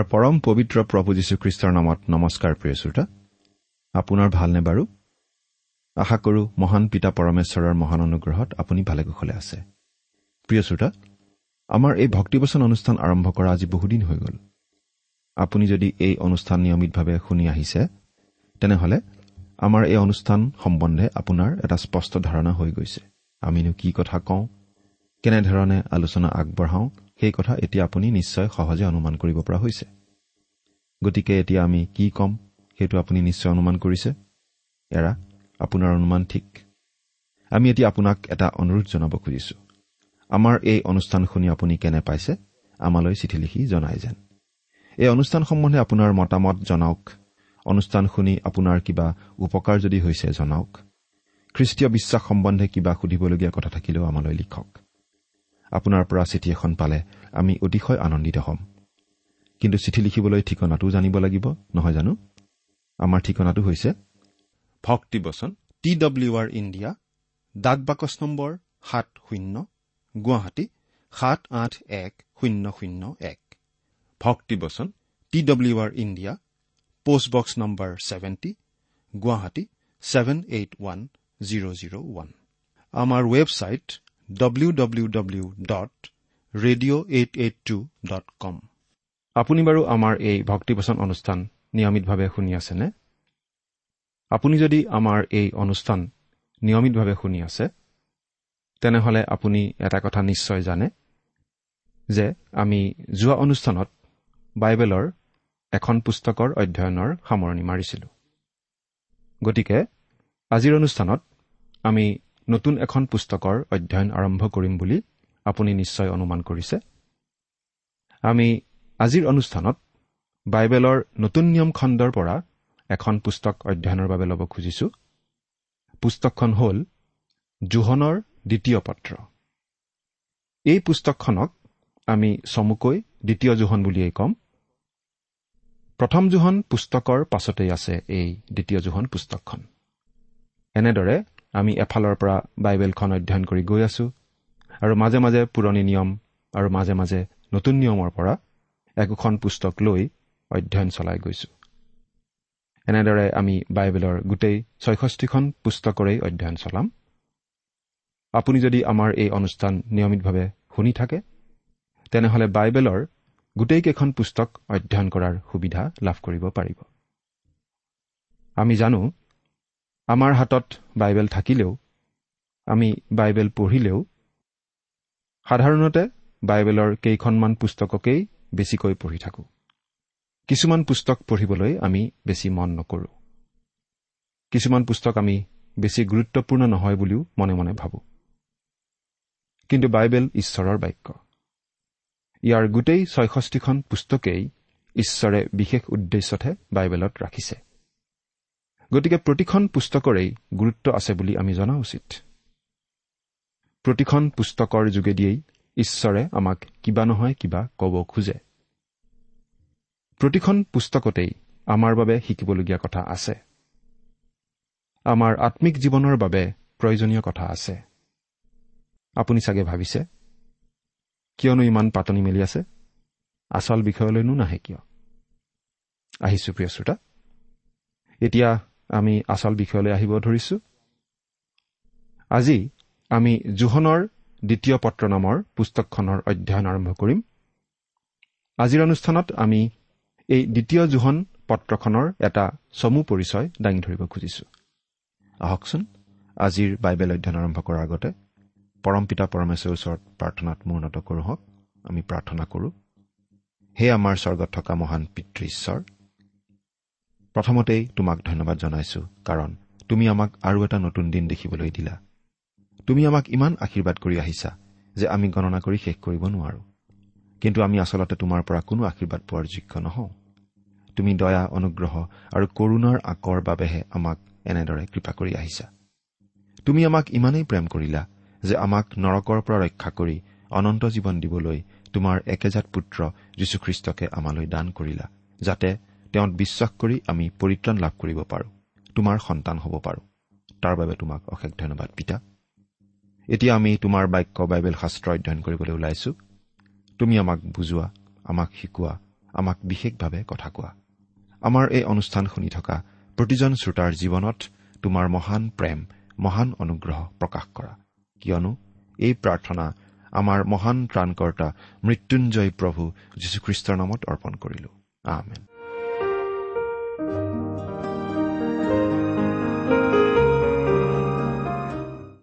আমাৰ পৰম পবিত্ৰ প্ৰভু যীশুখ্ৰীষ্টৰ নামত নমস্কাৰ প্ৰিয় শ্ৰোতা। আপোনাৰ ভালনে বাৰু? আশা কৰো মহান পিতা পৰমেশ্বৰৰ মহান অনুগ্ৰহত আপুনি ভালে কুশলে আছে। প্ৰিয় শ্ৰোতা আমাৰ এই ভক্তিবচন অনুষ্ঠান আৰম্ভ কৰা আজি বহুদিন হৈ গ'ল। আপুনি যদি এই অনুষ্ঠান নিয়মিতভাৱে শুনি আহিছে তেনেহলে আমাৰ এই অনুষ্ঠান সম্বন্ধে আপোনাৰ এটা স্পষ্ট ধাৰণা হৈ গৈছে। আমিনো কি কথা কওঁ? কেনেধৰণে আলোচনা আগবঢ়াওঁ? সেই কথা এতিয়া আপুনি নিশ্চয় সহজে অনুমান কৰিব পৰা হৈছে। গতিকে এতিয়া আমি কি ক'ম? সেইটো আপুনি নিশ্চয় অনুমান কৰিছে। এৰা আপোনাৰ অনুমান ঠিক। আমি এতিয়া আপোনাক এটা অনুৰোধ জনাব খুজিছো। আমাৰ এই অনুষ্ঠান শুনি আপুনি কেনে পাইছে? আমালৈ চিঠি লিখি জনাই যেন। এই অনুষ্ঠান সম্বন্ধে আপোনাৰ মতামত জনাওক। অনুষ্ঠান শুনি আপোনাৰ কিবা উপকাৰ যদি হৈছে জনাওক। খ্ৰীষ্টীয় বিশ্বাস সম্বন্ধে কিবা সুধিবলগীয়া কথা থাকিলেও আমালৈ লিখক। আপোনাৰ পৰা চিঠি এখন পালে আমি অতিশয় আনন্দিত হ'ম। কিন্তু চিঠি লিখিবলৈ ঠিকনাটোও জানিব লাগিব নহয় জানো? আমাৰ ঠিকনাটো হৈছে ভক্তিবচন টি ডব্লিউ আৰ ইণ্ডিয়া ডাক বাকচ নম্বৰ সাত শূন্য গুৱাহাটী সাত আঠ এক শূন্য শূন্য এক। ভক্তিবচন T W R India postbox number seventy Guwahati seven eight one zero' zero' one. আমাৰ website W W W dot radio' eight eight two dot com আপুনি বাৰু আমাৰ এই ভক্তিবচন অনুষ্ঠান নিয়মিতভাৱে শুনি আছেনে? আপুনি যদি আমাৰ এই অনুষ্ঠান নিয়মিতভাৱে শুনি আছে তেনেহলে আপুনি এটা কথা নিশ্চয় জানে যে আমি যোৱা অনুষ্ঠানত বাইবেলৰ এখন পুস্তকৰ অধ্যয়নৰ সামৰণি মাৰিছিলো। গতিকে আজিৰ অনুষ্ঠানত আমি নতুন এখন পুস্তকৰ অধ্যয়ন আৰম্ভ কৰিম বুলি আপুনি নিশ্চয় অনুমান কৰিছে। আমি আজিৰ অনুষ্ঠানত বাইবেলৰ নতুন নিয়ম খণ্ডৰ পৰা এখন পুস্তক অধ্যয়নৰ বাবে ল'ব খুজিছো। পুস্তকখন হ'ল জোহনৰ দ্বিতীয় পত্ৰ। এই পুস্তকখনক আমি চমুকৈ দ্বিতীয় জোহন বুলিয়েই ক'ম। প্ৰথম জোহন পুস্তকৰ পাছতেই আছে এই দ্বিতীয় জোহন পুস্তকখন। এনেদৰে আমি এফালৰ পৰা বাইবেলখন অধ্যয়ন কৰি গৈ আছো আৰু মাজে মাজে পুৰণি নিয়ম আৰু মাজে মাজে নতুন নিয়মৰ পৰা একোখন পুস্তক লৈ অধ্যয়ন চলাই গৈছো। এনেদৰে আমি বাইবেলৰ গোটেই ছয়ষষ্ঠিখন পুস্তকৰেই অধ্যয়ন চলাম। আপুনি যদি আমাৰ এই অনুষ্ঠান নিয়মিতভাৱে শুনি থাকে তেনেহলে বাইবেলৰ গোটেইকেইখন পুস্তক অধ্যয়ন কৰাৰ সুবিধা লাভ কৰিব পাৰিব। আমি জানো আমাৰ হাতত বাইবেল থাকিলেও আমি বাইবেল পঢ়িলেও সাধাৰণতে বাইবেলৰ কেইখনমান পুস্তককেই বেছিকৈ পঢ়ি থাকোঁ। কিছুমান পুস্তক পঢ়িবলৈ আমি বেছি মন নকৰোঁ। কিছুমান পুস্তক আমি বেছি গুৰুত্বপূৰ্ণ নহয় বুলিও মনে মনে ভাবোঁ। কিন্তু বাইবেল ঈশ্বৰৰ বাক্য। ইয়াৰ গোটেই ছয়ষষ্ঠিখন পুস্তকেই ঈশ্বৰে বিশেষ উদ্দেশ্যতহে বাইবেলত ৰাখিছে। গতিকে প্ৰতিখন পুস্তকৰেই গুৰুত্ব আছে বুলি আমি জনা উচিত। প্ৰতিখন পুস্তকৰ যোগেদিয়েই ঈশ্বৰে আমাক কিবা নহয় কিবা ক'ব খোজে। প্ৰতিখন পুস্তকতেই আমাৰ বাবে শিকিবলগীয়া কথা আছে। আমাৰ আত্মিক জীৱনৰ বাবে প্ৰয়োজনীয় কথা আছে। আপুনি চাগে ভাবিছে কিয়নো ইমান পাতনি মেলি আছে? আচল বিষয়লৈনো নাহে কিয়? আহিছো প্ৰিয় শ্ৰোতা। এতিয়া আমি আচল বিষয়লৈ আহিব ধৰিছো। আজি আমি জোহনৰ দ্বিতীয় পত্ৰ নামৰ পুস্তকখনৰ অধ্যয়ন আৰম্ভ কৰিম। আজিৰ অনুষ্ঠানত আমি এই দ্বিতীয় জোহন পত্ৰখনৰ এটা চমু পৰিচয় দাঙি ধৰিব খুজিছো। আহকচোন আজিৰ বাইবেল অধ্যয়ন আৰম্ভ কৰাৰ আগতে পৰম পিতা পৰমেশ্বৰৰ ওচৰত প্ৰাৰ্থনাত মূৰ্ণত কৰোঁ হওক আমি প্ৰাৰ্থনা কৰোঁ। হে আমাৰ স্বৰ্গত থকা মহান পিতৃ ঈশ্বৰ প্ৰথমতেই তোমাক ধন্যবাদ জনাইছো কাৰণ তুমি আমাক আৰু এটা নতুন দিন দেখিবলৈ দিলা। তুমি আমাক ইমান আশীৰ্বাদ কৰি আহিছা যে আমি গণনা কৰি শেষ কৰিব নোৱাৰো। কিন্তু আমি আচলতে তোমাৰ পৰা কোনো আশীৰ্বাদ পোৱাৰ যোগ্য নহওঁ। তুমি দয়া অনুগ্ৰহ আৰু কৰুণাৰ আকৰ বাবেহে আমাক এনেদৰে কৃপা কৰি আহিছা। তুমি আমাক ইমানেই প্ৰেম কৰিলা যে আমাক নৰকৰ পৰা ৰক্ষা কৰি অনন্ত জীৱন দিবলৈ তোমাৰ একেজাত পুত্ৰ যীশুখ্ৰীষ্টকে আমালৈ দান কৰিলা যাতে তেওঁত বিশ্বাস কৰি আমি পৰিত্ৰাণ লাভ কৰিব পাৰো তোমাৰ সন্তান হ'ব পাৰো। তাৰ বাবে তোমাক অশেষ ধন্যবাদ পিতা। এতিয়া আমি তোমাৰ বাক্য বাইবেল শাস্ত্ৰ অধ্যয়ন কৰিবলৈ ওলাইছো। তুমি আমাক বুজোৱা আমাক শিকোৱা আমাক বিশেষভাৱে কথা কোৱা। আমাৰ এই অনুষ্ঠান শুনি থকা প্ৰতিজন শ্ৰোতাৰ জীৱনত তোমাৰ মহান প্ৰেম মহান অনুগ্ৰহ প্ৰকাশ কৰা। কিয়নো এই প্ৰাৰ্থনা আমাৰ মহান ত্ৰাণকৰ্তা মৃত্যুঞ্জয় প্ৰভু যীশুখ্ৰীষ্টৰ নামত অৰ্পণ কৰিলো। আমেন।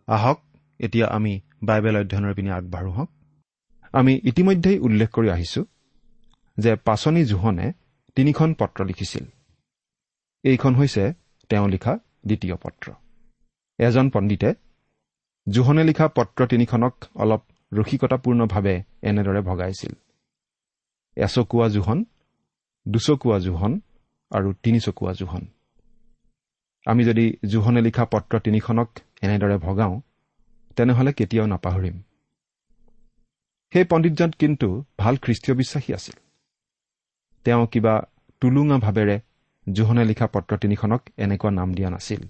আহক এতিয়া আমি বাইবেল অধ্যয়নৰ পিনে আগবাঢ়ো হওক। আমি ইতিমধ্যেই উল্লেখ কৰি আহিছো যে পাচনি জোহনে তিনিখন পত্ৰ লিখিছিল। এইখন হৈছে তেওঁ লিখা দ্বিতীয় পত্ৰ। এজন পণ্ডিতে জোহনে লিখা পত্ৰ তিনিখনক অলপ ৰসিকতাপূৰ্ণভাৱে এনেদৰে ভগাইছিল। এচকুৱা জোহন দুচকুৱা জোহন আৰু তিনিচকুৱা জোহন। আমি যদি জোহনে লিখা পত্ৰ তিনিখনক এনেদৰে ভগাওঁ তেনেহলে কেতিয়াও নাপাহৰিম। সেই পণ্ডিতজন কিন্তু ভাল খ্ৰীষ্টীয় বিশ্বাসী আছিল। তেওঁ কিবা টুলুঙা ভাৱেৰে জোহনে লিখা পত্ৰ তিনিখনক এনেকুৱা নাম দিয়া নাছিল।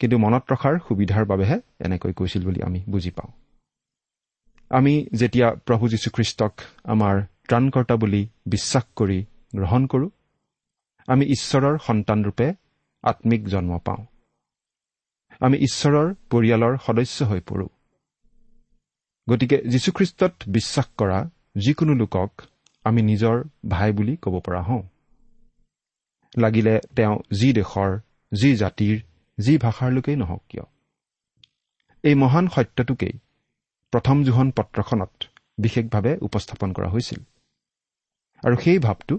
কিন্তু মনত ৰখাৰ সুবিধাৰ বাবেহে এনেকৈ কৈছিল বুলি আমি বুজি পাওঁ। আমি যেতিয়া প্ৰভু যীশুখ্ৰীষ্টক আমাৰ ত্ৰাণকৰ্তা বুলি বিশ্বাস কৰি গ্ৰহণ কৰোঁ আমি ঈশ্বৰৰ সন্তানৰূপে আত্মিক জন্ম পাওঁ। আমি ঈশ্বৰৰ পৰিয়ালৰ সদস্য হৈ পৰোঁ। গতিকে যীশুখ্ৰীষ্টত বিশ্বাস কৰা যিকোনো লোকক আমি নিজৰ ভাই বুলি ক'ব পৰা হওঁ। লাগিলে তেওঁ যি দেশৰ যি জাতিৰ যি ভাষাৰ লোকেই নহওক কিয়? এই মহান সত্যটোকেই প্ৰথম জোহন পত্ৰখনত বিশেষভাৱে উপস্থাপন কৰা হৈছিল। আৰু সেই ভাৱটো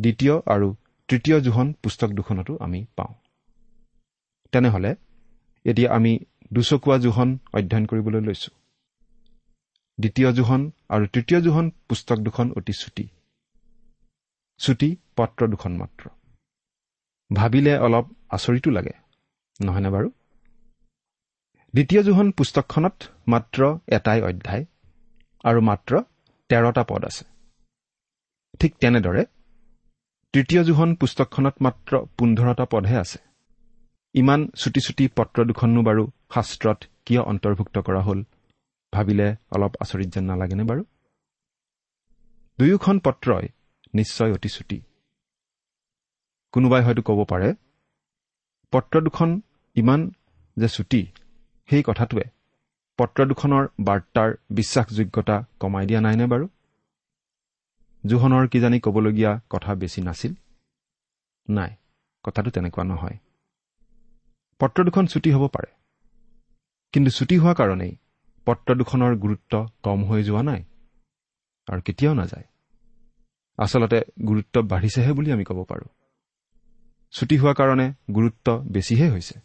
দ্বিতীয় আৰু তৃতীয় জোহন পুস্তক দুখনতো আমি পাওঁ। তেনেহলে এতিয়া আমি দুচকুৱা জোহন অধ্যয়ন কৰিবলৈ লৈছো। দ্বিতীয় জোহন আৰু তৃতীয় জোহন পুস্তক দুখন অতি চুটি। চুটি পত্ৰ দুখন মাত্ৰ। ভাবিলে অলপ আচৰিতো লাগে নহয়নে বাৰু? দ্বিতীয় জোহন পুস্তকখনত মাত্ৰ এটাই অধ্যায় আৰু মাত্ৰ তেৰটা পদ আছে। ঠিক তেনেদৰে তৃতীয় জোহন পুস্তকখনত মাত্ৰ পোন্ধৰটা পদহে আছে। ইমান চুটি চুটি পত্ৰ দুখনো বাৰু শাস্ত্ৰত কিয় অন্তৰ্ভুক্ত কৰা হ'ল? ভাবিলে অলপ আচৰিত যেন নালাগেনে বাৰু? দুয়োখন পত্ৰই নিশ্চয় অতি চুটি। কোনোবাই হয়তো ক'ব পাৰে পত্ৰ দুখন ইমান যে চুটি সেই কথাটোৱে পত্ৰ দুখনৰ বাৰ্তাৰ বিশ্বাসযোগ্যতা কমাই দিয়া নাইনে বাৰু? জোহনৰ কিজানি ক'বলগীয়া কথা বেছি নাছিল। নাই কথাটো তেনেকুৱা নহয়। পত্ৰ দুখন ছুটি হ'ব পাৰে। কিন্তু ছুটি হোৱা কাৰণেই পত্ৰ দুখনৰ গুৰুত্ব কম হৈ যোৱা নাই আৰু কেতিয়াও নাযায়। আচলতে গুৰুত্ব বাঢ়িছেহে বুলি আমি ক'ব পাৰোঁ। ছুটি হোৱাৰ কাৰণে গুৰুত্ব বেছিহে হৈছে।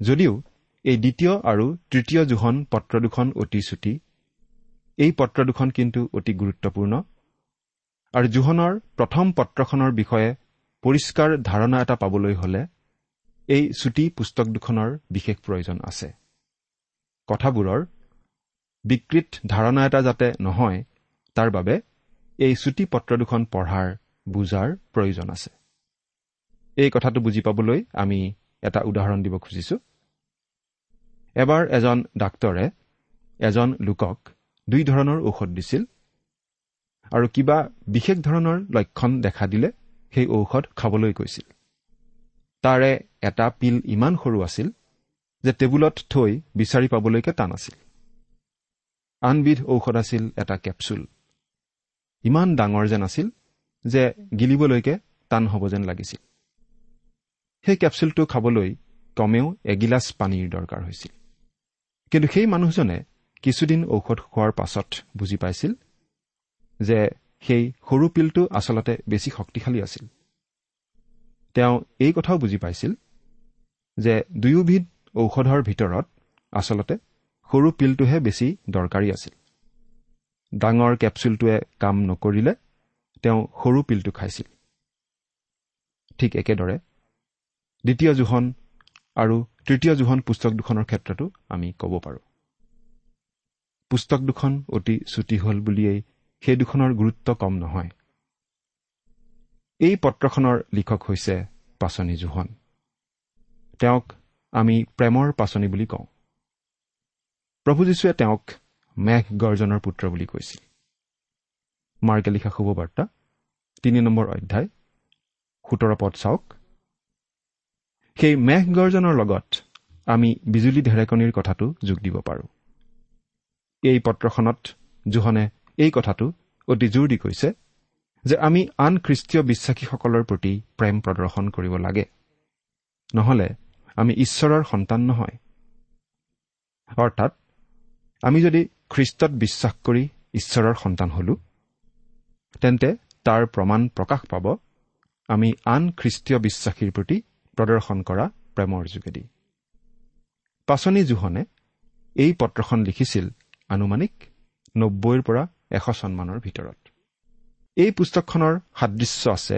যদিও এই দ্বিতীয় আৰু তৃতীয় জোহন পত্ৰ দুখন অতি চুটি এই পত্ৰ দুখন কিন্তু অতি গুৰুত্বপূৰ্ণ। আৰু জোহনৰ প্ৰথম পত্ৰখনৰ বিষয়ে পৰিষ্কাৰ ধাৰণা এটা পাবলৈ হলে এই চুটি পুস্তক দুখনৰ বিশেষ প্ৰয়োজন আছে। কথাবোৰৰ বিকৃত ধাৰণা এটা যাতে নহয় তাৰ বাবে এই চুটি পত্ৰ দুখন পঢ়াৰ বুজাৰ প্ৰয়োজন আছে। এই কথাটো বুজি পাবলৈ আমি এটা উদাহৰণ দিব খুজিছো। এবাৰ এজন ডাক্তৰে এজন লোকক দুই ধৰণৰ ঔষধ দিছিল আৰু কিবা বিশেষ ধৰণৰ লক্ষণ দেখা দিলে সেই ঔষধ খাবলৈ কৈছিল। তাৰে এটা পিল ইমান সৰু আছিল যে টেবুলত থৈ বিচাৰি পাবলৈকে টান আছিল। আনবিধ ঔষধ আছিল এটা কেপচুল। ইমান ডাঙৰ যেন আছিল যে গিলিবলৈকে টান হ'ব যেন লাগিছিল। সেই কেপচুলটো খাবলৈ কমেও এগিলাচ পানীৰ দৰকাৰ হৈছিল। কিন্তু সেই মানুহজনে কিছুদিন ঔষধ খোৱাৰ পাছত বুজি পাইছিল যে সেই সৰু পিলটো আচলতে বেছি শক্তিশালী আছিল। তেওঁ এই কথাও বুজি পাইছিল যে দুয়োবিধ ঔষধৰ ভিতৰত আচলতে সৰু পিলটোহে বেছি দৰকাৰী আছিল। ডাঙৰ কেপচুলটোৱে কাম নকৰিলে তেওঁ সৰু পিলটো খাইছিল। ঠিক একেদৰে দ্বিতীয় জোহন আৰু তৃতীয় জোহন পুস্তক দুখনৰ ক্ষেত্ৰতো আমি ক'ব পাৰোঁ। পুস্তক দুখন অতি চুটি হ'ল বুলিয়েই সেই দুখনৰ গুৰুত্ব কম নহয়। এই পত্ৰখনৰ লিখক হৈছে পাচনি জোহন। তেওঁক আমি প্ৰেমৰ পাচনি বুলি কওঁ। প্ৰভু যীশুৱে তেওঁক মেঘ গৰ্জনৰ পুত্ৰ বুলি কৈছিল। মাৰ্কে লিখা শুভবাৰ্তা তিনি নম্বৰ অধ্যায় সোতৰ পদ চাওক। সেই মেঘ গৰ্জনৰ লগত আমি বিজুলী ঢেৰেকনিৰ কথাটো যোগ দিব পাৰোঁ। এই পত্ৰখনত জোহনে এই কথাটো অতি জোৰ দি কৈছে যে আমি আন খ্ৰীষ্টীয় বিশ্বাসীসকলৰ প্ৰতি প্ৰেম প্ৰদৰ্শন কৰিব লাগে। নহলে আমি ঈশ্বৰৰ সন্তান নহয়। অৰ্থাৎ আমি যদি খ্ৰীষ্টত বিশ্বাস কৰি ঈশ্বৰৰ সন্তান হলো তেন্তে তাৰ প্ৰমাণ প্ৰকাশ পাব আমি আন খ্ৰীষ্টীয় বিশ্বাসীৰ প্ৰতি প্ৰদৰ্শন কৰা প্ৰেমৰ যোগেদি। পাচনি জোহনে এই পত্ৰখন লিখিছিল আনুমানিক নব্বৈৰ পৰা এশ চনমানৰ ভিতৰত। এই পুস্তকখনৰ সাদৃশ্য আছে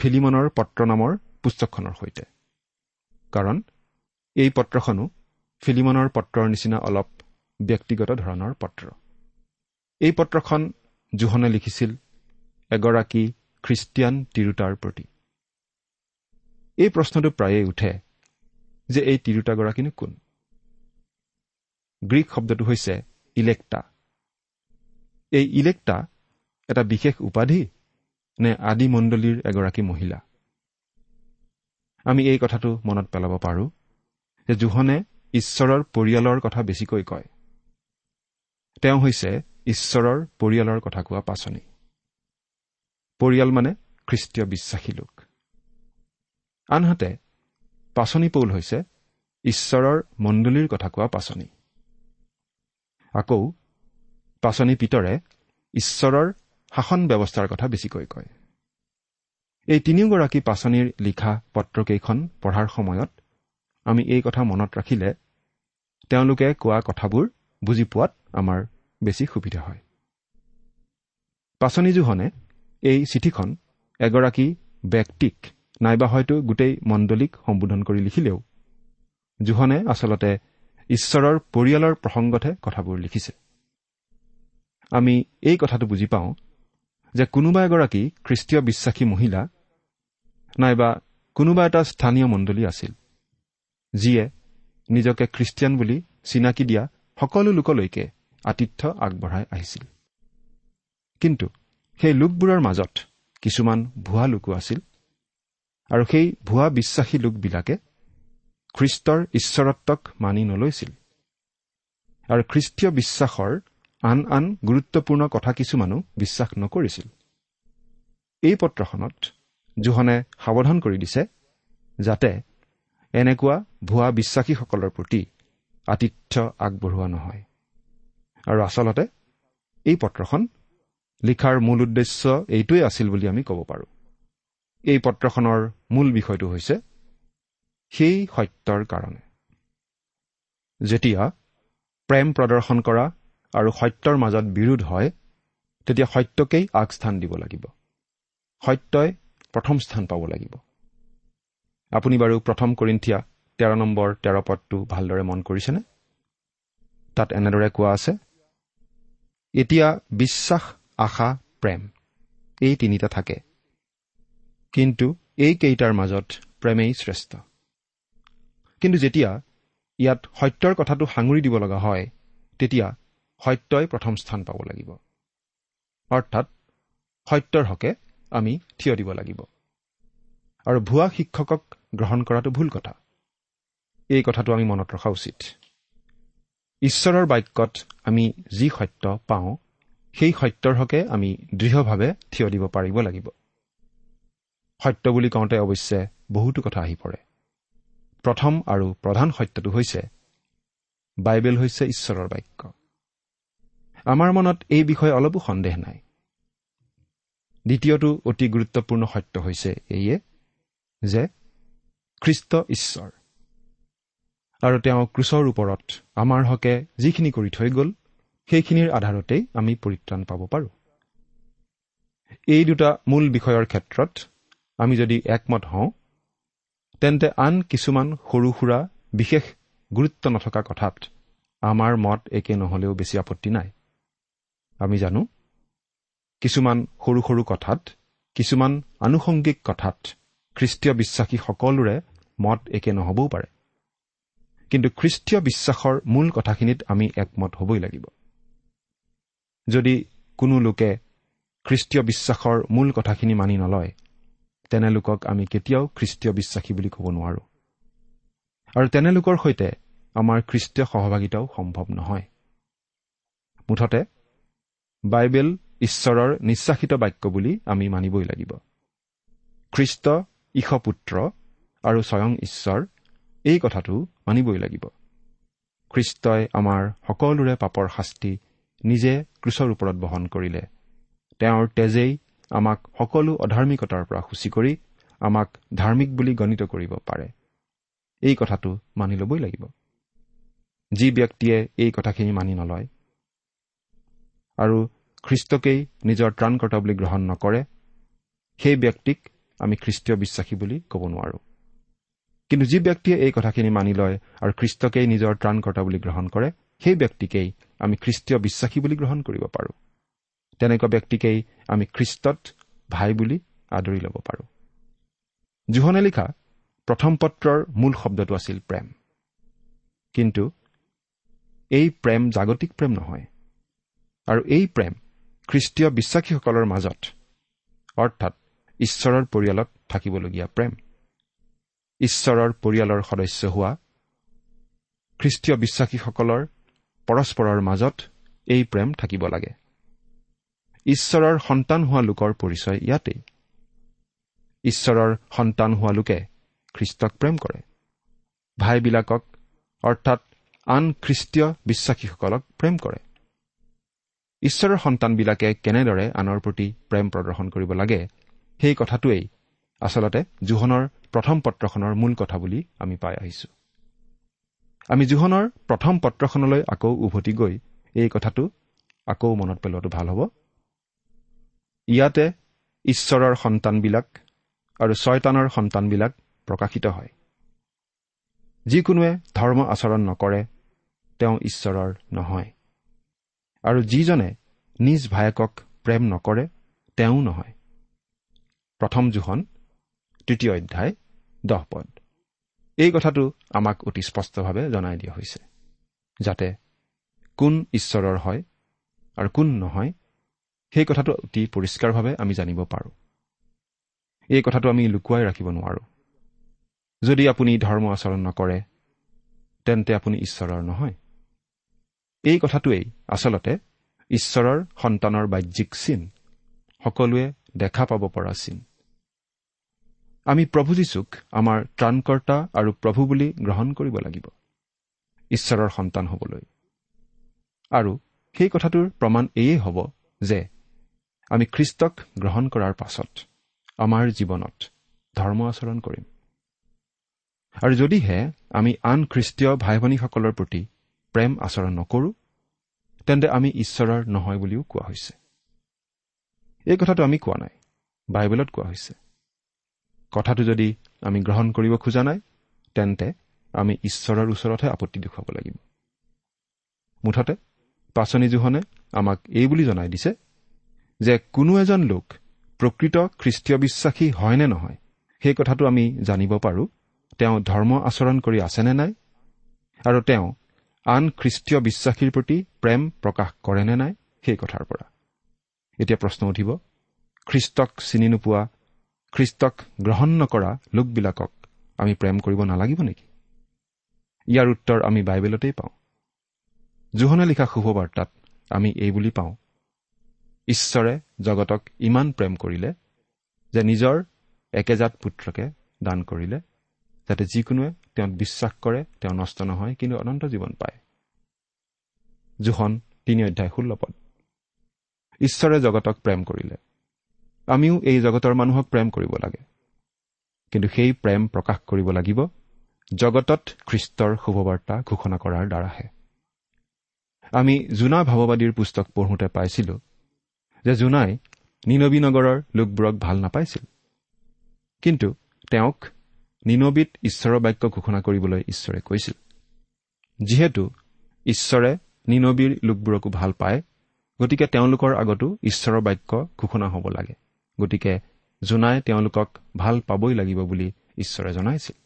ফিলিমনৰ পত্ৰ নামৰ পুস্তকখনৰ সৈতে। কাৰণ এই পত্ৰখনো ফিলিমনৰ পত্ৰৰ নিচিনা অলপ ব্যক্তিগত ধৰণৰ পত্ৰ। এই পত্ৰখন জোহনে লিখিছিল এগৰাকী খ্ৰীষ্টিয়ান তিৰোতাৰ প্ৰতি। এই প্ৰশ্নটো প্ৰায়ে উঠে যে এই তিৰোতাগৰাকীনো কোন? গ্ৰীক শব্দটো হৈছে ইলেক্টা। এই ইলেক্টা এটা বিশেষ উপাধি নে আদি মণ্ডলীৰ এগৰাকী মহিলা? আমি এই কথাটো মনত পেলাব পাৰোঁ যে জোহনে ঈশ্বৰৰ পৰিয়ালৰ কথা বেছিকৈ কয়। তেওঁ হৈছে ঈশ্বৰৰ পৰিয়ালৰ কথা কোৱা পাচনি। পৰিয়াল মানে খ্ৰীষ্টীয় বিশ্বাসী লোক। আনহাতে পাচনি পৌল হৈছে ঈশ্বৰৰ মণ্ডলীৰ কথা কোৱা পাচনি। আকৌ পাচনি পিতৰে ঈশ্বৰৰ শাসন ব্যৱস্থাৰ কথা বেছিকৈ কয়। এই তিনিওগৰাকী পাচনিৰ লিখা পত্ৰকেইখন পঢ়াৰ সময়ত আমি এই কথা মনত ৰাখিলে তেওঁলোকে কোৱা কথাবোৰ বুজি পোৱাত আমাৰ বেছি সুবিধা হয়। পাচনিজোহনে এই চিঠিখন এগৰাকী ব্যক্তিক নাইবা হয়তো গোটেই মণ্ডলীক সম্বোধন কৰি লিখিলেও জোহনে আচলতে ঈশ্বৰৰ পৰিয়ালৰ প্ৰসংগতহে কথাবোৰ লিখিছে। আমি এই কথাটো বুজি পাওঁ যে কোনোবা এগৰাকী খ্ৰীষ্টীয় বিশ্বাসী মহিলা নাইবা কোনোবা এটা স্থানীয় মণ্ডলী আছিল যিয়ে নিজকে খ্ৰীষ্টিয়ান বুলি চিনাকি দিয়া সকলো লোকলৈকে আতিথ্য আগবঢ়াই আহিছিল। কিন্তু সেই লোকবোৰৰ মাজত কিছুমান ভুৱা লোকো আছিল আৰু সেই ভুৱা বিশ্বাসী লোকবিলাকে খ্ৰীষ্টৰ ঈশ্বৰত্বক মানি নলৈছিল। আৰু খ্ৰীষ্টীয় বিশ্বাসৰ আন আন গুৰুত্বপূৰ্ণ কথা কিছুমানো বিশ্বাস নকৰিছিল। এই পত্ৰখনত জোহনে সাৱধান কৰি দিছে যাতে এনেকুৱা ভুৱা বিশ্বাসীসকলৰ প্ৰতি আতিথ্য আগবঢ়োৱা নহয়। আৰু আচলতে এই পত্ৰখন লিখাৰ মূল উদ্দেশ্য এইটোৱেই আছিল বুলি আমি ক'ব পাৰোঁ। এই পত্ৰখনৰ মূল বিষয়টো হৈছে সেই সত্যৰ কাৰণে। যেতিয়া প্ৰেম প্ৰদৰ্শন কৰা আৰু সত্যৰ মাজত বিৰোধ হয় তেতিয়া সত্যকেই আগস্থান দিব লাগিব। সত্যই প্ৰথম স্থান পাব লাগিব। আপুনি বাৰু প্ৰথম কৰিন্থিয়া তেৰ নম্বৰ তেৰ পদটো ভালদৰে মন কৰিছেনে? তাত এনেদৰে কোৱা আছে এতিয়া বিশ্বাস আশা প্ৰেম এই তিনিটা থাকে। কিন্তু এইকেইটাৰ মাজত প্ৰেমেই শ্ৰেষ্ঠ। কিন্তু যেতিয়া ইয়াত সত্যৰ কথাটো সাঙুৰি দিব লগা হয় তেতিয়া সত্যই প্ৰথম স্থান পাব লাগিব। অৰ্থাৎ সত্যৰ হকে আমি থিয় দিব লাগিব। আৰু ভুৱা শিক্ষকক গ্ৰহণ কৰাটো ভুল কথা। এই কথাটো আমি মনত ৰখা উচিত। ঈশ্বৰৰ বাক্যত আমি যি সত্য পাওঁ সেই সত্যৰ হকে আমি দৃঢ়ভাৱে থিয় দিব পাৰিব লাগিব। সত্য বুলি কওঁতে অৱশ্যে বহুতো কথা আহি পৰে। প্ৰথম আৰু প্ৰধান সত্যটো হৈছে বাইবেল হৈছে ঈশ্বৰৰ বাক্য। আমাৰ মনত এই বিষয়ে অলপো সন্দেহ নাই। দ্বিতীয়টো অতি গুৰুত্বপূৰ্ণ সত্য হৈছে এইয়ে যে খ্ৰীষ্ট ঈশ্বৰ আৰু তেওঁ ক্ৰুচৰ ওপৰত আমাৰ হকে যিখিনি কৰি থৈ গ'ল সেইখিনিৰ আধাৰতেই আমি পৰিত্ৰাণ পাব পাৰোঁ। এই দুটা মূল বিষয়ৰ ক্ষেত্ৰত আমি যদি একমত হওঁ তেন্তে আন কিছুমান সৰু সুৰা বিশেষ গুৰুত্ব নথকা কথাত আমাৰ মত একে নহলেও বেছি আপত্তি নাই। আমি জানো কিছুমান সৰু সৰু কথাত কিছুমান আনুষংগিক কথাত খ্ৰীষ্টীয় বিশ্বাসী সকলোৰে মত একে নহবও পাৰে। কিন্তু খ্ৰীষ্টীয় বিশ্বাসৰ মূল কথাখিনিত আমি একমত হ'বই লাগিব। যদি কোনো লোকে খ্ৰীষ্টীয় বিশ্বাসৰ মূল কথাখিনি মানি নলয় তেনে লোকক আমি কেতিয়াও খ্ৰীষ্টীয় বিশ্বাসী বুলি ক'ব নোৱাৰো। আৰু তেনে লোকৰ সৈতে আমাৰ খ্ৰীষ্টীয় সহভাগিতাও সম্ভৱ নহয়। মুঠতে বাইবেল ঈশ্বৰৰ নিশ্বাসিত বাক্য বুলি আমি মানিবই লাগিব। খ্ৰীষ্ট ঈশপুত্ৰ আৰু স্বয়ং ঈশ্বৰ এই কথাটো মানিবই লাগিব। খ্ৰীষ্টই আমাৰ সকলোৰে পাপৰ শাস্তি নিজে ক্ৰুচৰ ওপৰত বহন কৰিলে। তেওঁৰ তেজেই আমাক সকলো অধাৰ্মিকতাৰ পৰা সূচী কৰি আমাক ধাৰ্মিক বুলি গণিত কৰিব পাৰে। এই কথাটো মানি ল'বই লাগিব। যি ব্যক্তিয়ে এই কথাখিনি মানি নলয় আৰু খ্ৰীষ্টকেই নিজৰ ত্ৰাণকৰ্তা বুলি গ্ৰহণ নকৰে সেই ব্যক্তিক আমি খ্ৰীষ্টীয় বিশ্বাসী বুলি ক'ব নোৱাৰো। কিন্তু যি ব্যক্তিয়ে এই কথাখিনি মানি লয় আৰু খ্ৰীষ্টকেই নিজৰ ত্ৰাণকৰ্তা বুলি গ্ৰহণ কৰে সেই ব্যক্তিকেই আমি খ্ৰীষ্টীয় বিশ্বাসী বুলি গ্ৰহণ কৰিব পাৰোঁ। তেনেকুৱা ব্যক্তিকেই আমি খ্ৰীষ্টত ভাই বুলি আদৰি ল'ব পাৰোঁ। জোহনে লিখা প্ৰথম পত্ৰৰ মূল শব্দটো আছিল প্ৰেম। কিন্তু এই প্ৰেম জাগতিক প্ৰেম নহয়। আৰু এই প্ৰেম খ্ৰীষ্টীয় বিশ্বাসীসকলৰ মাজত অৰ্থাৎ ঈশ্বৰৰ পৰিয়ালত থাকিবলগীয়া প্ৰেম। ঈশ্বৰৰ পৰিয়ালৰ সদস্য হোৱা খ্ৰীষ্টীয় বিশ্বাসীসকলৰ পৰস্পৰৰ মাজত এই প্ৰেম থাকিব লাগে। ঈশ্বৰৰ সন্তান হোৱা লোকৰ পৰিচয় ইয়াতেই। ঈশ্বৰৰ সন্তান হোৱা লোকে খ্ৰীষ্টক প্ৰেম কৰে। ভাইবিলাকক অৰ্থাৎ আন খ্ৰীষ্টীয় বিশ্বাসীসকলক প্ৰেম কৰে। ঈশ্বৰৰ সন্তানবিলাকে কেনেদৰে আনৰ প্ৰতি প্ৰেম প্ৰদৰ্শন কৰিব লাগে সেই কথাটোৱেই আচলতে জোহনৰ প্ৰথম পত্ৰখনৰ মূল কথা বুলি আমি পাই আহিছো। আমি জোহনৰ প্ৰথম পত্ৰখনলৈ আকৌ উভতি গৈ এই কথাটো আকৌ মনত পেলোৱাটো ভাল হ'ব। ইয়াতে ঈশ্বৰৰ সন্তানবিলাক আৰু ছয়তানৰ সন্তানবিলাক প্ৰকাশিত হয়। যিকোনোৱে ধৰ্ম আচৰণ নকৰে তেওঁ ঈশ্বৰৰ নহয়। আৰু যিজনে নিজ ভায়েকক প্ৰেম নকৰে তেওঁ নহয়। প্ৰথম জোখন তৃতীয় অধ্যায় দহ পদ। এই কথাটো আমাক অতি স্পষ্টভাৱে জনাই দিয়া হৈছে যাতে কোন ঈশ্বৰৰ হয় আৰু কোন নহয় সেই কথাটো অতি পৰিষ্কাৰভাৱে আমি জানিব পাৰোঁ। এই কথাটো আমি লুকুৱাই ৰাখিব নোৱাৰোঁ। যদি আপুনি ধৰ্ম আচৰণ নকৰে তেন্তে আপুনি ঈশ্বৰৰ নহয়। এই কথাটোৱেই আচলতে ঈশ্বৰৰ সন্তানৰ বাহ্যিক চিন। সকলোৱে দেখা পাব পৰা চিন। আমি প্ৰভু যীশুক আমাৰ ত্ৰাণকৰ্তা আৰু প্ৰভু বুলি গ্ৰহণ কৰিব লাগিব। ঈশ্বৰৰ সন্তান হ'বলৈ। আৰু সেই কথাটোৰ প্ৰমাণ এয়েই হ'ব যে আমি খ্ৰীষ্টক গ্ৰহণ কৰাৰ পাছত আমাৰ জীৱনত ধৰ্ম আচৰণ কৰিম। আৰু যদিহে আমি আন খ্ৰীষ্টীয় ভাই ভনীসকলৰ প্ৰতি প্ৰেম আচৰণ নকৰো তেন্তে আমি ঈশ্বৰৰ নহয় বুলিও কোৱা হৈছে। এই কথাটো আমি কোৱা নাই বাইবেলত কোৱা হৈছে। কথাটো যদি আমি গ্ৰহণ কৰিব খোজা নাই তেন্তে আমি ঈশ্বৰৰ ওচৰতহে আপত্তি দেখুৱাব লাগিব। মুঠতে পাচনি জোহনে আমাক এই বুলি জনাই দিছে যে কোনো এজন লোক প্ৰকৃত খ্ৰীষ্টীয় বিশ্বাসী হয় নে নহয় সেই কথাটো আমি জানিব পাৰোঁ তেওঁ ধৰ্ম আচৰণ কৰি আছেনে নাই আৰু তেওঁ আন খ্ৰীষ্টীয় বিশ্বাসীৰ প্ৰতি প্ৰেম প্ৰকাশ কৰে নে নাই সেই কথাৰ পৰা। এতিয়া প্ৰশ্ন উঠিব খ্ৰীষ্টক চিনি নোপোৱা খ্ৰীষ্টক গ্ৰহণ নকৰা লোকবিলাকক আমি প্ৰেম কৰিব নালাগিব নেকি? ইয়াৰ উত্তৰ আমি বাইবেলতেই পাওঁ। জোহনে লিখা শুভবাৰ্তাত আমি এই বুলি পাওঁ ঈশ্বৰে জগতক ইমান প্ৰেম কৰিলে যে নিজৰ একেজাত পুত্ৰকে দান কৰিলে যাতে যিকোনোৱে তেওঁত বিশ্বাস কৰে তেওঁ নষ্ট নহয় কিন্তু অনন্ত জীৱন পায়। জোহন তিনি অধ্যায় ষোল্ল পদ। ঈশ্বৰে জগতক প্ৰেম কৰিলে। আমিও এই জগতৰ মানুহক প্ৰেম কৰিব লাগে। কিন্তু সেই প্ৰেম প্ৰকাশ কৰিব লাগিব জগতত খ্ৰীষ্টৰ শুভবাৰ্তা ঘোষণা কৰাৰ দ্বাৰাহে। আমি জোনা ভাৱবাদীৰ পুস্তক পঢ়োঁতে পাইছিলো যে জোনাই নিনবী নগৰৰ লোকবোৰক ভাল নাপাইছিল। কিন্তু তেওঁক নিনবীত ঈশ্বৰৰ বাক্য ঘোষণা কৰিবলৈ ঈশ্বৰে কৈছিল। যিহেতু ঈশ্বৰে নিনবীৰ লোকবোৰকো ভাল পায় গতিকে তেওঁলোকৰ আগতো ঈশ্বৰৰ বাক্য ঘোষণা হ'ব লাগে। গতিকে জোনাই তেওঁলোকক ভাল পাবই লাগিব বুলি ঈশ্বৰে জনাইছিল।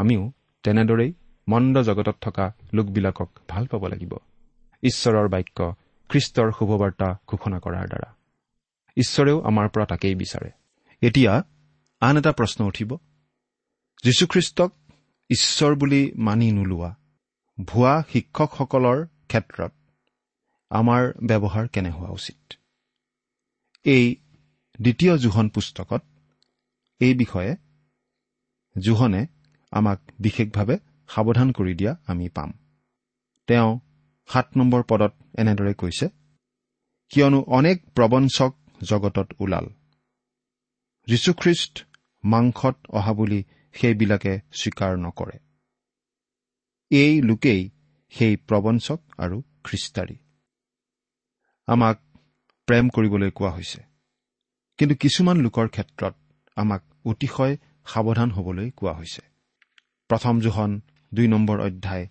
আমিও তেনেদৰেই মন্দ জগতত থকা লোকবিলাকক ভাল পাব লাগিব। ঈশ্বৰৰ বাক্য খ্ৰীষ্টৰ শুভবাৰ্তা ঘোষণা কৰাৰ দ্বাৰা। ঈশ্বৰেও আমাৰ পৰা তাকেই বিচাৰে। এতিয়া আন এটা প্ৰশ্ন উঠিব। যীশুখ্ৰীষ্টক ঈশ্বৰ বুলি মানি নোলোৱা ভুৱা শিক্ষকসকলৰ ক্ষেত্ৰত আমাৰ ব্যৱহাৰ কেনে হোৱা উচিত? এই দ্বিতীয় জোহন পুস্তকত এই বিষয়ে জোহনে আমাক বিশেষভাৱে সাৱধান কৰি দিয়া আমি পাম। তেওঁ সাত নম্বৰ পদত এনেদৰে কৈছে কিয়নো অনেক প্ৰবঞ্চক জগতত ওলাল। যীশুখ্ৰীষ্ট মাংসত অহা বুলি সেইবিলাকে স্বীকাৰ নকৰে। এই লোকেই সেই প্ৰবঞ্চক আৰু খ্ৰীষ্টাৰী আমাক প্ৰেম কৰিবলৈ কোৱা হৈছে। কিন্তু কিছুমান লোকৰ ক্ষেত্ৰত আমাক অতিশয় সাৱধান হবলৈ কোৱা হৈছে। প্ৰথম জোহন দুই নম্বৰ অধ্যায়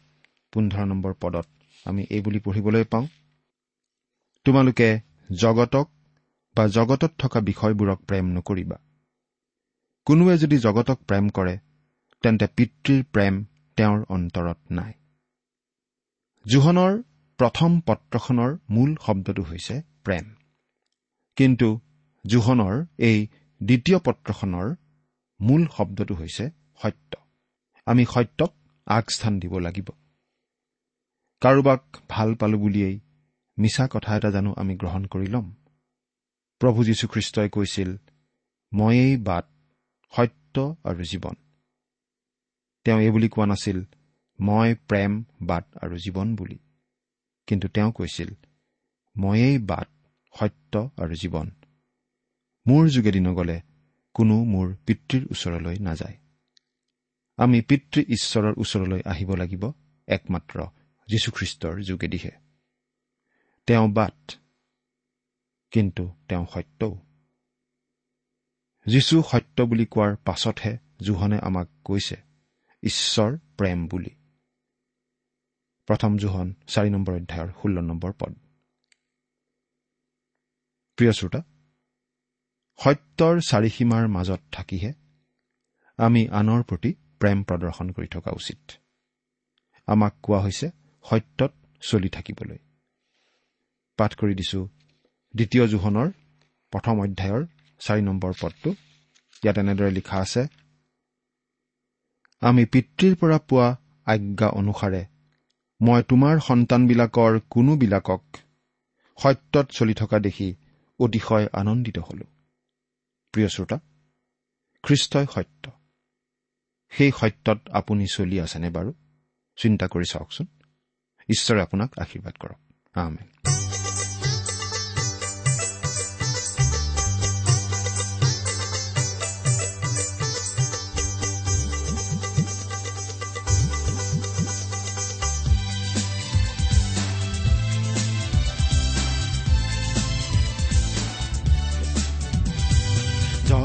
পোন্ধৰ নম্বৰ পদত আমি এই বুলি পঢ়িবলৈ পাওঁ তোমালোকে জগতক বা জগতত থকা বিষয়বোৰক প্ৰেম নকৰিবা। কোনোৱে যদি জগতক প্ৰেম কৰে তেন্তে পিতৃৰ প্ৰেম তেওঁৰ অন্তৰত নাই। জোহনৰ প্ৰথম পত্ৰখনৰ মূল শব্দটো হৈছে প্ৰেম। কিন্তু জোহনৰ এই দ্বিতীয় পত্ৰখনৰ মূল শব্দটো হৈছে সত্য। আমি সত্যক আগস্থান দিব লাগিব। কাৰোবাক ভাল পালো বুলিয়েই মিছা কথা এটা জানো আমি গ্ৰহণ কৰি ল'ম। প্ৰভু যীশুখ্ৰীষ্টই কৈছিল ময়েই বাট সত্য আৰু জীৱন। তেওঁ এই বুলি কোৱা নাছিল মই প্ৰেম বাট আৰু জীৱন বুলি। কিন্তু তেওঁ কৈছিল ময়েই বাট সত্য আৰু জীৱন। মোৰ যোগেদি নগলে কোনো মোৰ পিতৃৰ ওচৰলৈ নাযায়। আমি পিতৃ ঈশ্বৰৰ ওচৰলৈ আহিব লাগিব একমাত্ৰ যীশুখ্ৰীষ্টৰ যোগেদিহে। তেওঁ বাট কিন্তু তেওঁ সত্যও। যীশু সত্য বুলি কোৱাৰ পাছতহে জোহনে আমাক কৈছে ঈশ্বৰ প্ৰেম বুলি। প্ৰথম জোহন চাৰি নম্বৰ অধ্যায়ৰ ষোল্ল নম্বৰ পদ। প্ৰিয় শ্ৰোতা সত্যৰ চাৰিসীমাৰ মাজত থাকিহে আমি আনৰ প্ৰতি প্ৰেম প্ৰদৰ্শন কৰি থকা উচিত। আমাক কোৱা হৈছে সত্যত চলি থাকিবলৈ। পাঠ কৰি দিছো দ্বিতীয় জোহনৰ প্ৰথম অধ্যায়ৰ চাৰি নম্বৰ পদটো। ইয়াত এনেদৰে লিখা আছে আমি পিতৃৰ পৰা পোৱা আজ্ঞা অনুসাৰে মই তোমাৰ সন্তানবিলাকৰ কোনোবিলাকক সত্যত চলি থকা দেখি অতিশয় আনন্দিত হলো। প্ৰিয় শ্ৰোতা খ্ৰীষ্টই সত্য। সেই সত্যত আপুনি চলি আছেনে বাৰু? চিন্তা কৰি চাওকচোন। ঈশ্বৰে আপোনাক আশীৰ্বাদ কৰক। আমেন।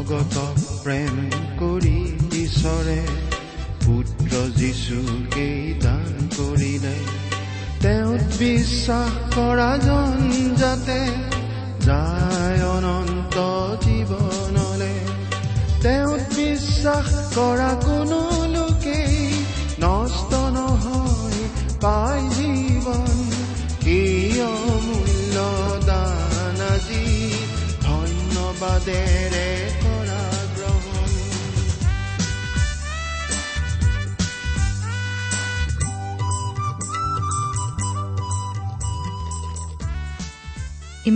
জগত প্ৰেম কৰি ঈশ্বৰে পুত্ৰ যীশুকেই দান কৰিলে। তেওঁত বিশ্বাস কৰা জন যাতে যায় অনন্ত জীৱনলে। তেওঁত বিশ্বাস কৰা কোনো লোকেই নষ্ট নহয় পাই জীৱন। এই অমূল্য দান আজি ধন্যবাদেৰে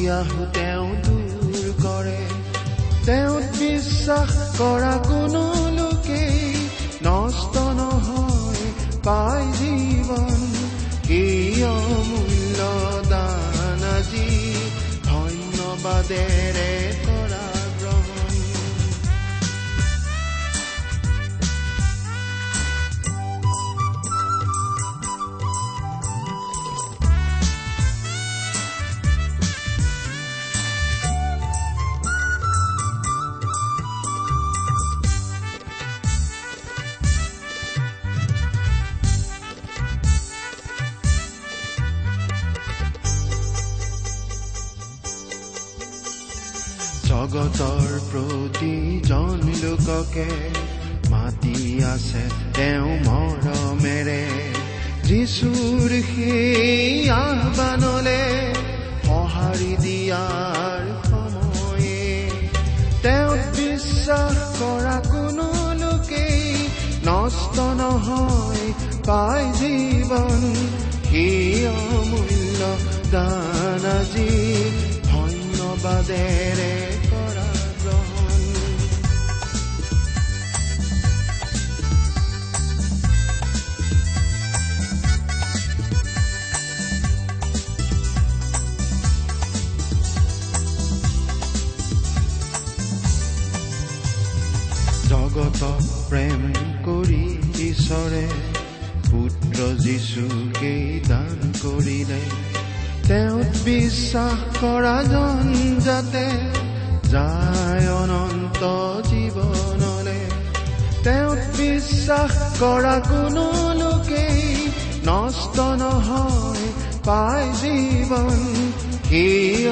পিয়াহো তেওঁ দূৰ কৰে। তেওঁত বিশ্বাস কৰা কোনো লোকেই নষ্ট নহয় পাই জীৱন। এই অমূল্য দান আজি ধন্যবাদেৰে লোককে মাতি আছে তেওঁ মৰমেৰে যিচুৰ সেই আহ্বানলে সঁহাৰি দিয়াৰ সময়ে তেওঁ বিশ্বাস কৰা কোনো লোকেই নষ্ট নহয় পাই জীৱন সেই অমূল্য দান আজি ধন্যবাদেৰে কৰা কোনো লোকেই নষ্ট নহয় পাই জীৱন সেই